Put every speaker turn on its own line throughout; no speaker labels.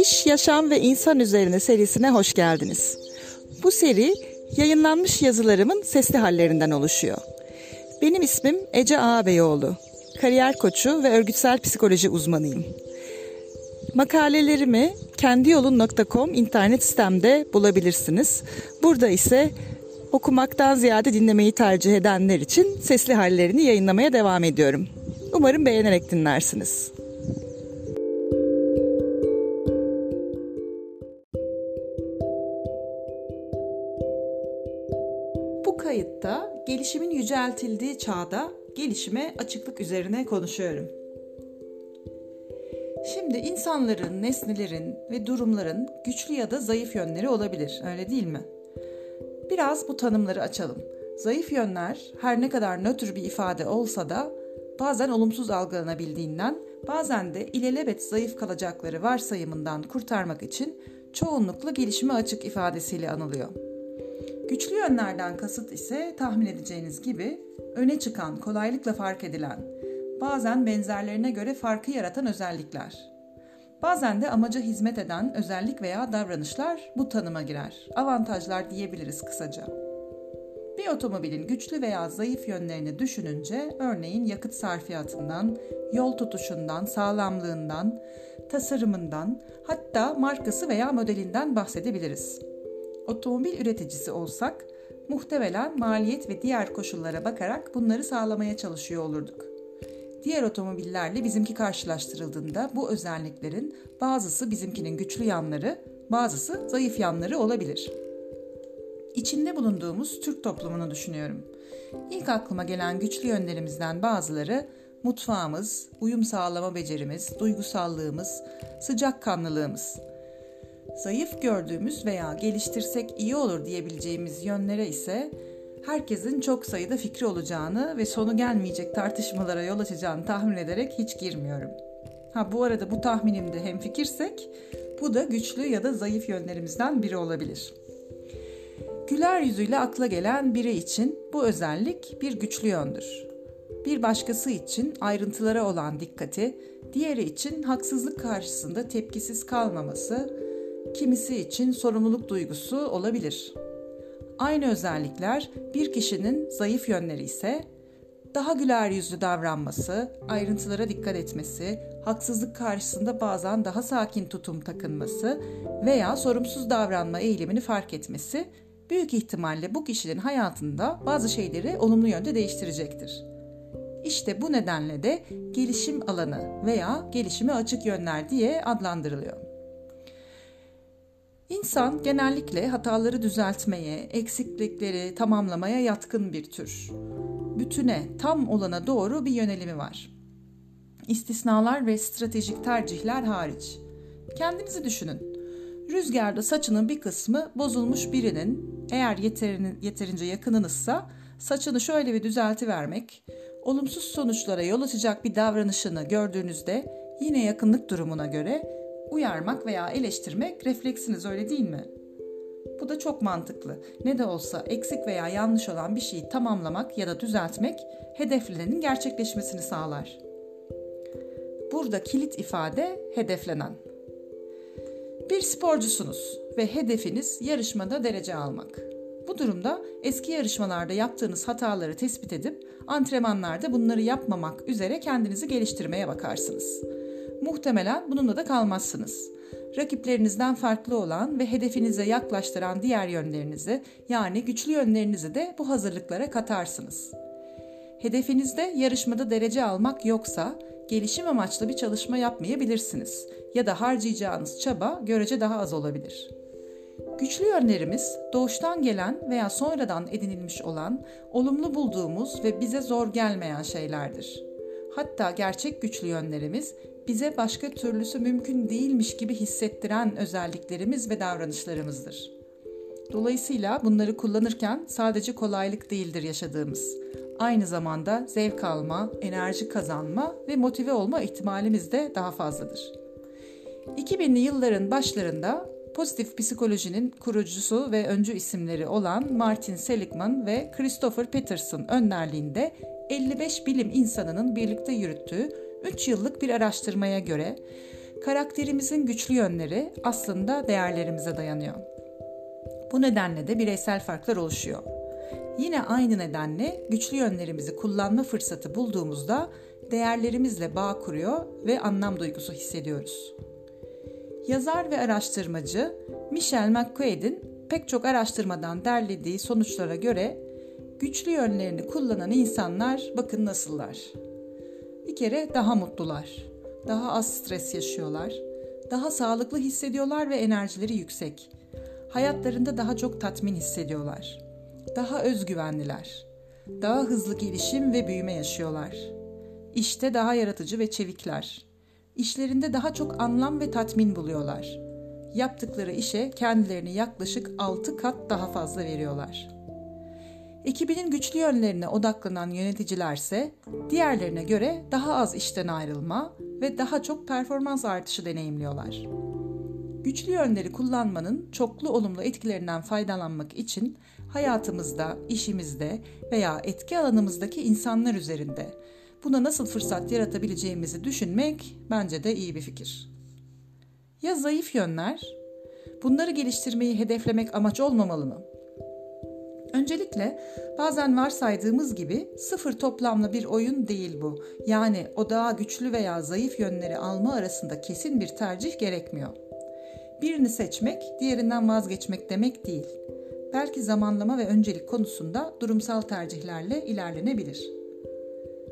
İş, Yaşam ve İnsan Üzerine serisine hoş geldiniz. Bu seri yayınlanmış yazılarımın sesli hallerinden oluşuyor. Benim ismim Ece Ağabeyoğlu. Kariyer koçu ve örgütsel psikoloji uzmanıyım. Makalelerimi kendiyolun.com internet sitemde bulabilirsiniz. Burada ise okumaktan ziyade dinlemeyi tercih edenler için sesli hallerini yayınlamaya devam ediyorum. Umarım beğenerek dinlersiniz. Gelişimin yüceltildiği çağda gelişime açıklık üzerine konuşuyorum. Şimdi insanların, nesnelerin ve durumların güçlü ya da zayıf yönleri olabilir, öyle değil mi? Biraz bu tanımları açalım. Zayıf yönler her ne kadar nötr bir ifade olsa da bazen olumsuz algılanabildiğinden, bazen de ilelebet zayıf kalacakları varsayımından kurtarmak için çoğunlukla gelişime açık ifadesiyle anılıyor. Güçlü yönlerden kasıt ise tahmin edeceğiniz gibi öne çıkan, kolaylıkla fark edilen, bazen benzerlerine göre farkı yaratan özellikler. Bazen de amaca hizmet eden özellik veya davranışlar bu tanıma girer. Avantajlar diyebiliriz kısaca. Bir otomobilin güçlü veya zayıf yönlerini düşününce örneğin yakıt sarfiyatından, yol tutuşundan, sağlamlığından, tasarımından, hatta markası veya modelinden bahsedebiliriz. Otomobil üreticisi olsak muhtemelen maliyet ve diğer koşullara bakarak bunları sağlamaya çalışıyor olurduk. Diğer otomobillerle bizimki karşılaştırıldığında bu özelliklerin bazısı bizimkinin güçlü yanları, bazısı zayıf yanları olabilir. İçinde bulunduğumuz Türk toplumunu düşünüyorum. İlk aklıma gelen güçlü yönlerimizden bazıları mutfağımız, uyum sağlama becerimiz, duygusallığımız, sıcakkanlılığımız. Zayıf gördüğümüz veya geliştirsek iyi olur diyebileceğimiz yönlere ise herkesin çok sayıda fikri olacağını ve sonu gelmeyecek tartışmalara yol açacağını tahmin ederek hiç girmiyorum. Ha bu arada bu tahminimde hem fikirsek bu da güçlü ya da zayıf yönlerimizden biri olabilir. Güler yüzüyle akla gelen biri için bu özellik bir güçlü yöndür. Bir başkası için ayrıntılara olan dikkati, diğeri için haksızlık karşısında tepkisiz kalmaması, kimisi için sorumluluk duygusu olabilir. Aynı özellikler bir kişinin zayıf yönleri ise daha güler yüzlü davranması, ayrıntılara dikkat etmesi, haksızlık karşısında bazen daha sakin tutum takınması veya sorumsuz davranma eğilimini fark etmesi büyük ihtimalle bu kişinin hayatında bazı şeyleri olumlu yönde değiştirecektir. İşte bu nedenle de gelişim alanı veya gelişime açık yönler diye adlandırılıyor. İnsan genellikle hataları düzeltmeye, eksiklikleri tamamlamaya yatkın bir tür. Bütüne, tam olana doğru bir yönelimi var. İstisnalar ve stratejik tercihler hariç. Kendinizi düşünün. Rüzgarda saçının bir kısmı bozulmuş birinin eğer yeterin, yeterince yakınınızsa saçını şöyle bir düzelti vermek, olumsuz sonuçlara yol açacak bir davranışını gördüğünüzde yine yakınlık durumuna göre uyarmak veya eleştirmek refleksiniz öyle değil mi? Bu da çok mantıklı. Ne de olsa eksik veya yanlış olan bir şeyi tamamlamak ya da düzeltmek hedeflenenin gerçekleşmesini sağlar. Burada kilit ifade hedeflenen. Bir sporcusunuz ve hedefiniz yarışmada derece almak. Bu durumda eski yarışmalarda yaptığınız hataları tespit edip antrenmanlarda bunları yapmamak üzere kendinizi geliştirmeye bakarsınız. Muhtemelen bununla da kalmazsınız. Rakiplerinizden farklı olan ve hedefinize yaklaştıran diğer yönlerinizi yani güçlü yönlerinizi de bu hazırlıklara katarsınız. Hedefinizde yarışmada derece almak yoksa gelişim amaçlı bir çalışma yapmayabilirsiniz ya da harcayacağınız çaba görece daha az olabilir. Güçlü yönlerimiz doğuştan gelen veya sonradan edinilmiş olan, olumlu bulduğumuz ve bize zor gelmeyen şeylerdir. Hatta gerçek güçlü yönlerimiz bize başka türlüsü mümkün değilmiş gibi hissettiren özelliklerimiz ve davranışlarımızdır. Dolayısıyla bunları kullanırken sadece kolaylık değildir yaşadığımız. Aynı zamanda zevk alma, enerji kazanma ve motive olma ihtimalimiz de daha fazladır. 2000'li yılların başlarında pozitif psikolojinin kurucusu ve öncü isimleri olan Martin Seligman ve Christopher Peterson önderliğinde 55 bilim insanının birlikte yürüttüğü 3 yıllık bir araştırmaya göre Karakterimizin güçlü yönleri aslında değerlerimize dayanıyor. Bu nedenle de bireysel farklar oluşuyor. Yine aynı nedenle güçlü yönlerimizi kullanma fırsatı bulduğumuzda değerlerimizle bağ kuruyor ve anlam duygusu hissediyoruz. Yazar ve araştırmacı Michelle McQuaid'in pek çok araştırmadan derlediği sonuçlara göre güçlü yönlerini kullanan insanlar bakın nasıllar. Bir kere daha mutlular, daha az stres yaşıyorlar, daha sağlıklı hissediyorlar ve enerjileri yüksek. Hayatlarında daha çok tatmin hissediyorlar. Daha özgüvenliler. Daha hızlı gelişim ve büyüme yaşıyorlar. İşte daha yaratıcı ve çevikler. İşlerinde daha çok anlam ve tatmin buluyorlar. Yaptıkları işe kendilerini yaklaşık 6 kat daha fazla veriyorlar. Ekibinin güçlü yönlerine odaklanan yöneticilerse diğerlerine göre daha az işten ayrılma ve daha çok performans artışı deneyimliyorlar. Güçlü yönleri kullanmanın çoklu olumlu etkilerinden faydalanmak için hayatımızda, işimizde veya etki alanımızdaki insanlar üzerinde buna nasıl fırsat yaratabileceğimizi düşünmek bence de iyi bir fikir. Ya zayıf yönler? Bunları geliştirmeyi hedeflemek amaç olmamalı mı? Öncelikle bazen varsaydığımız gibi sıfır toplamlı bir oyun değil bu. Yani o daha güçlü veya zayıf yönleri alma arasında kesin bir tercih gerekmiyor. Birini seçmek, diğerinden vazgeçmek demek değil. Belki zamanlama ve öncelik konusunda durumsal tercihlerle ilerlenebilir.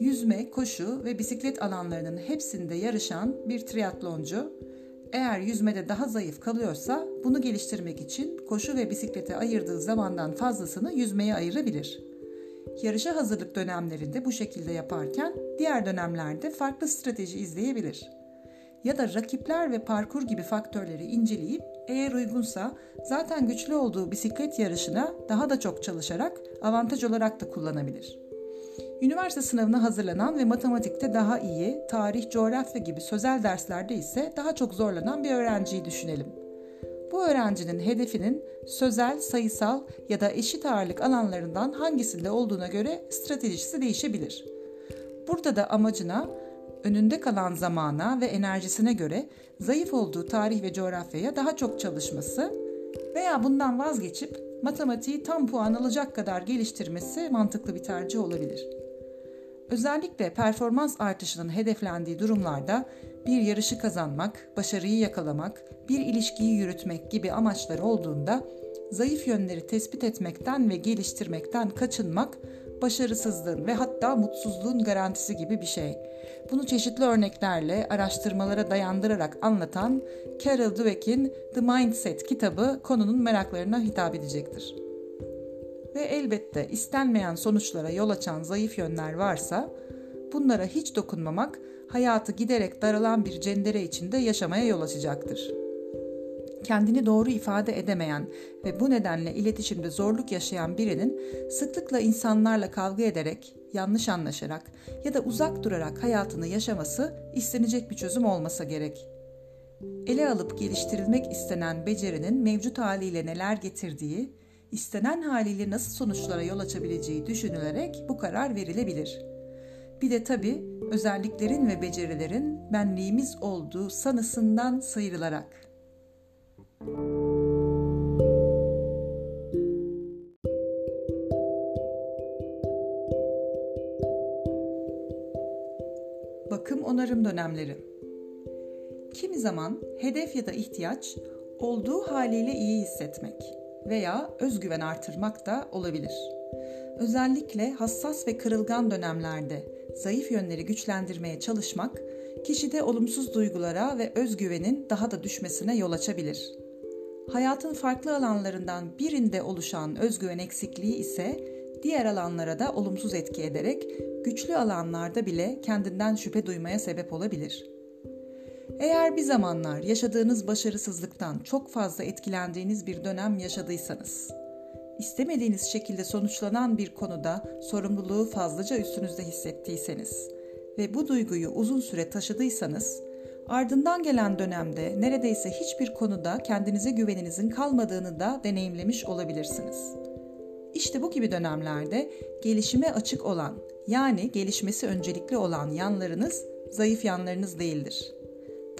Yüzme, koşu ve bisiklet alanlarının hepsinde yarışan bir triatloncu eğer yüzmede daha zayıf kalıyorsa bunu geliştirmek için koşu ve bisiklete ayırdığı zamandan fazlasını yüzmeye ayırabilir. Yarışa hazırlık dönemlerinde bu şekilde yaparken diğer dönemlerde farklı strateji izleyebilir. Ya da rakipler ve parkur gibi faktörleri inceleyip eğer uygunsa zaten güçlü olduğu bisiklet yarışına daha da çok çalışarak avantaj olarak da kullanabilir.'' Üniversite sınavına hazırlanan ve matematikte daha iyi, tarih, coğrafya gibi sözel derslerde ise daha çok zorlanan bir öğrenciyi düşünelim. Bu öğrencinin hedefinin sözel, sayısal ya da eşit ağırlık alanlarından hangisinde olduğuna göre stratejisi değişebilir. Burada da amacına, önünde kalan zamana ve enerjisine göre zayıf olduğu tarih ve coğrafyaya daha çok çalışması veya bundan vazgeçip matematiği tam puan alacak kadar geliştirmesi mantıklı bir tercih olabilir. Özellikle performans artışının hedeflendiği durumlarda bir yarışı kazanmak, başarıyı yakalamak, bir ilişkiyi yürütmek gibi amaçlar olduğunda zayıf yönleri tespit etmekten ve geliştirmekten kaçınmak başarısızlığın ve hatta mutsuzluğun garantisi gibi bir şey. Bunu çeşitli örneklerle araştırmalara dayandırarak anlatan Carol Dweck'in The Mindset kitabı konunun meraklarına hitap edecektir ve elbette istenmeyen sonuçlara yol açan zayıf yönler varsa bunlara hiç dokunmamak hayatı giderek daralan bir cendere içinde yaşamaya yol açacaktır. Kendini doğru ifade edemeyen ve bu nedenle iletişimde zorluk yaşayan birinin sıklıkla insanlarla kavga ederek, yanlış anlaşarak ya da uzak durarak hayatını yaşaması istenecek bir çözüm olmasa gerek. Ele alıp geliştirilmek istenen becerinin mevcut haliyle neler getirdiği istenen haliyle nasıl sonuçlara yol açabileceği düşünülerek bu karar verilebilir. Bir de tabi özelliklerin ve becerilerin benliğimiz olduğu sanısından sıyrılarak. Bakım onarım dönemleri. Kimi zaman hedef ya da ihtiyaç olduğu haliyle iyi hissetmek veya özgüven artırmak da olabilir. Özellikle hassas ve kırılgan dönemlerde zayıf yönleri güçlendirmeye çalışmak kişide olumsuz duygulara ve özgüvenin daha da düşmesine yol açabilir. Hayatın farklı alanlarından birinde oluşan özgüven eksikliği ise diğer alanlara da olumsuz etki ederek güçlü alanlarda bile kendinden şüphe duymaya sebep olabilir. Eğer bir zamanlar yaşadığınız başarısızlıktan çok fazla etkilendiğiniz bir dönem yaşadıysanız, istemediğiniz şekilde sonuçlanan bir konuda sorumluluğu fazlaca üstünüzde hissettiyseniz ve bu duyguyu uzun süre taşıdıysanız, ardından gelen dönemde neredeyse hiçbir konuda kendinize güveninizin kalmadığını da deneyimlemiş olabilirsiniz. İşte bu gibi dönemlerde gelişime açık olan, yani gelişmesi öncelikli olan yanlarınız zayıf yanlarınız değildir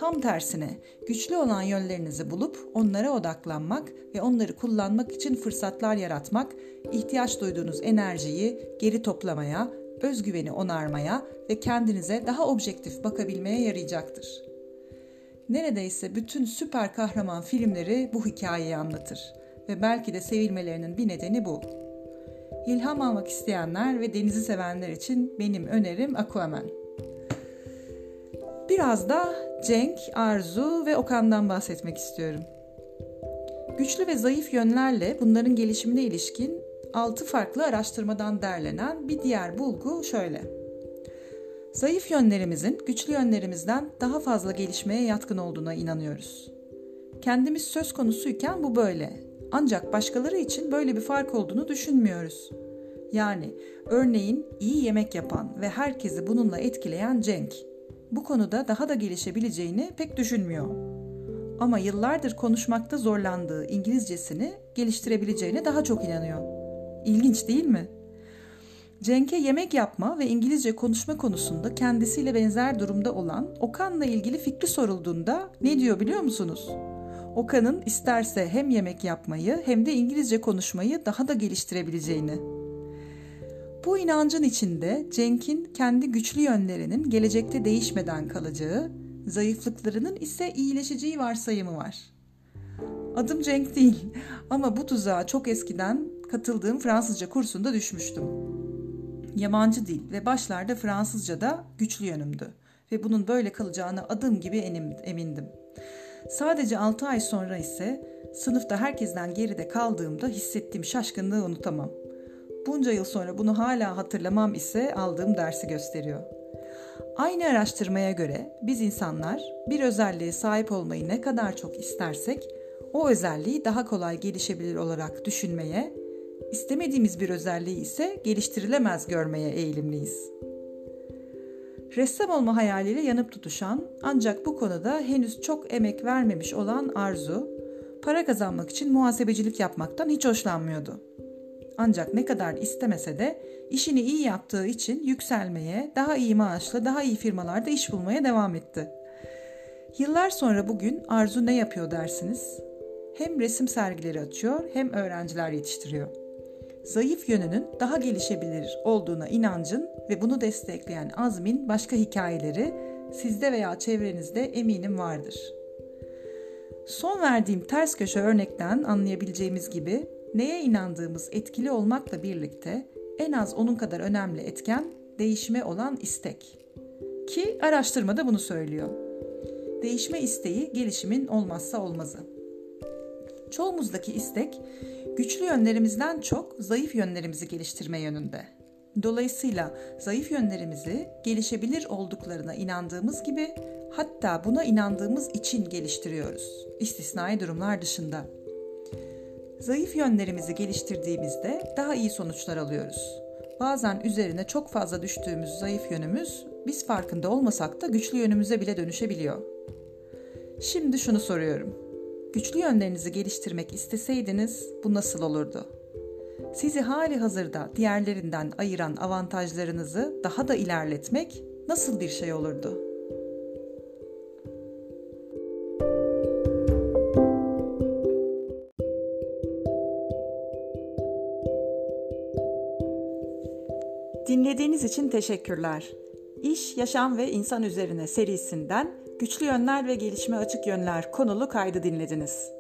Tam tersine güçlü olan yönlerinizi bulup onlara odaklanmak ve onları kullanmak için fırsatlar yaratmak, ihtiyaç duyduğunuz enerjiyi geri toplamaya, özgüveni onarmaya ve kendinize daha objektif bakabilmeye yarayacaktır. Neredeyse bütün süper kahraman filmleri bu hikayeyi anlatır ve belki de sevilmelerinin bir nedeni bu. İlham almak isteyenler ve denizi sevenler için benim önerim Aquaman. Biraz da Cenk, Arzu ve Okan'dan bahsetmek istiyorum. Güçlü ve zayıf yönlerle bunların gelişimine ilişkin 6 farklı araştırmadan derlenen bir diğer bulgu şöyle. Zayıf yönlerimizin güçlü yönlerimizden daha fazla gelişmeye yatkın olduğuna inanıyoruz. Kendimiz söz konusuyken bu böyle. Ancak başkaları için böyle bir fark olduğunu düşünmüyoruz. Yani örneğin iyi yemek yapan ve herkesi bununla etkileyen Cenk bu konuda daha da gelişebileceğini pek düşünmüyor. Ama yıllardır konuşmakta zorlandığı İngilizcesini geliştirebileceğine daha çok inanıyor. İlginç değil mi? Cenk'e yemek yapma ve İngilizce konuşma konusunda kendisiyle benzer durumda olan Okan'la ilgili fikri sorulduğunda ne diyor biliyor musunuz? Okan'ın isterse hem yemek yapmayı hem de İngilizce konuşmayı daha da geliştirebileceğini. Bu inancın içinde Cenk'in kendi güçlü yönlerinin gelecekte değişmeden kalacağı, zayıflıklarının ise iyileşeceği varsayımı var. Adım Cenk değil ama bu tuzağa çok eskiden katıldığım Fransızca kursunda düşmüştüm. Yabancı dil ve başlarda Fransızca da güçlü yönümdü ve bunun böyle kalacağına adım gibi emindim. Sadece 6 ay sonra ise sınıfta herkesten geride kaldığımda hissettiğim şaşkınlığı unutamam. Bunca yıl sonra bunu hala hatırlamam ise aldığım dersi gösteriyor. Aynı araştırmaya göre biz insanlar bir özelliğe sahip olmayı ne kadar çok istersek o özelliği daha kolay gelişebilir olarak düşünmeye, istemediğimiz bir özelliği ise geliştirilemez görmeye eğilimliyiz. Ressam olma hayaliyle yanıp tutuşan ancak bu konuda henüz çok emek vermemiş olan Arzu, para kazanmak için muhasebecilik yapmaktan hiç hoşlanmıyordu. Ancak ne kadar istemese de işini iyi yaptığı için yükselmeye, daha iyi maaşla daha iyi firmalarda iş bulmaya devam etti. Yıllar sonra bugün Arzu ne yapıyor dersiniz? Hem resim sergileri açıyor hem öğrenciler yetiştiriyor. Zayıf yönünün daha gelişebilir olduğuna inancın ve bunu destekleyen azmin başka hikayeleri sizde veya çevrenizde eminim vardır. Son verdiğim ters köşe örnekten anlayabileceğimiz gibi neye inandığımız etkili olmakla birlikte en az onun kadar önemli etken değişime olan istek. Ki araştırmada bunu söylüyor. Değişme isteği gelişimin olmazsa olmazı. Çoğumuzdaki istek güçlü yönlerimizden çok zayıf yönlerimizi geliştirme yönünde. Dolayısıyla zayıf yönlerimizi gelişebilir olduklarına inandığımız gibi hatta buna inandığımız için geliştiriyoruz. İstisnai durumlar dışında. Zayıf yönlerimizi geliştirdiğimizde daha iyi sonuçlar alıyoruz. Bazen üzerine çok fazla düştüğümüz zayıf yönümüz biz farkında olmasak da güçlü yönümüze bile dönüşebiliyor. Şimdi şunu soruyorum. Güçlü yönlerinizi geliştirmek isteseydiniz bu nasıl olurdu? Sizi hali hazırda diğerlerinden ayıran avantajlarınızı daha da ilerletmek nasıl bir şey olurdu?'' Dinlediğiniz için teşekkürler. İş, Yaşam ve İnsan Üzerine serisinden Güçlü Yönler ve Gelişme Açık Yönler konulu kaydı dinlediniz.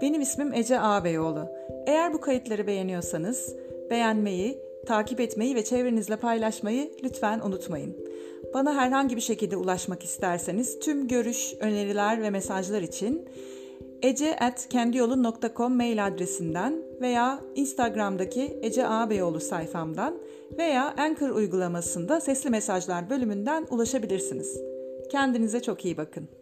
Benim ismim Ece Ağabeyoğlu. Eğer bu kayıtları beğeniyorsanız beğenmeyi, takip etmeyi ve çevrenizle paylaşmayı lütfen unutmayın. Bana herhangi bir şekilde ulaşmak isterseniz tüm görüş, öneriler ve mesajlar için ece.kendiyolun.com mail adresinden veya Instagram'daki Ece Ağabeyoğlu sayfamdan veya Anchor uygulamasında sesli mesajlar bölümünden ulaşabilirsiniz. Kendinize çok iyi bakın.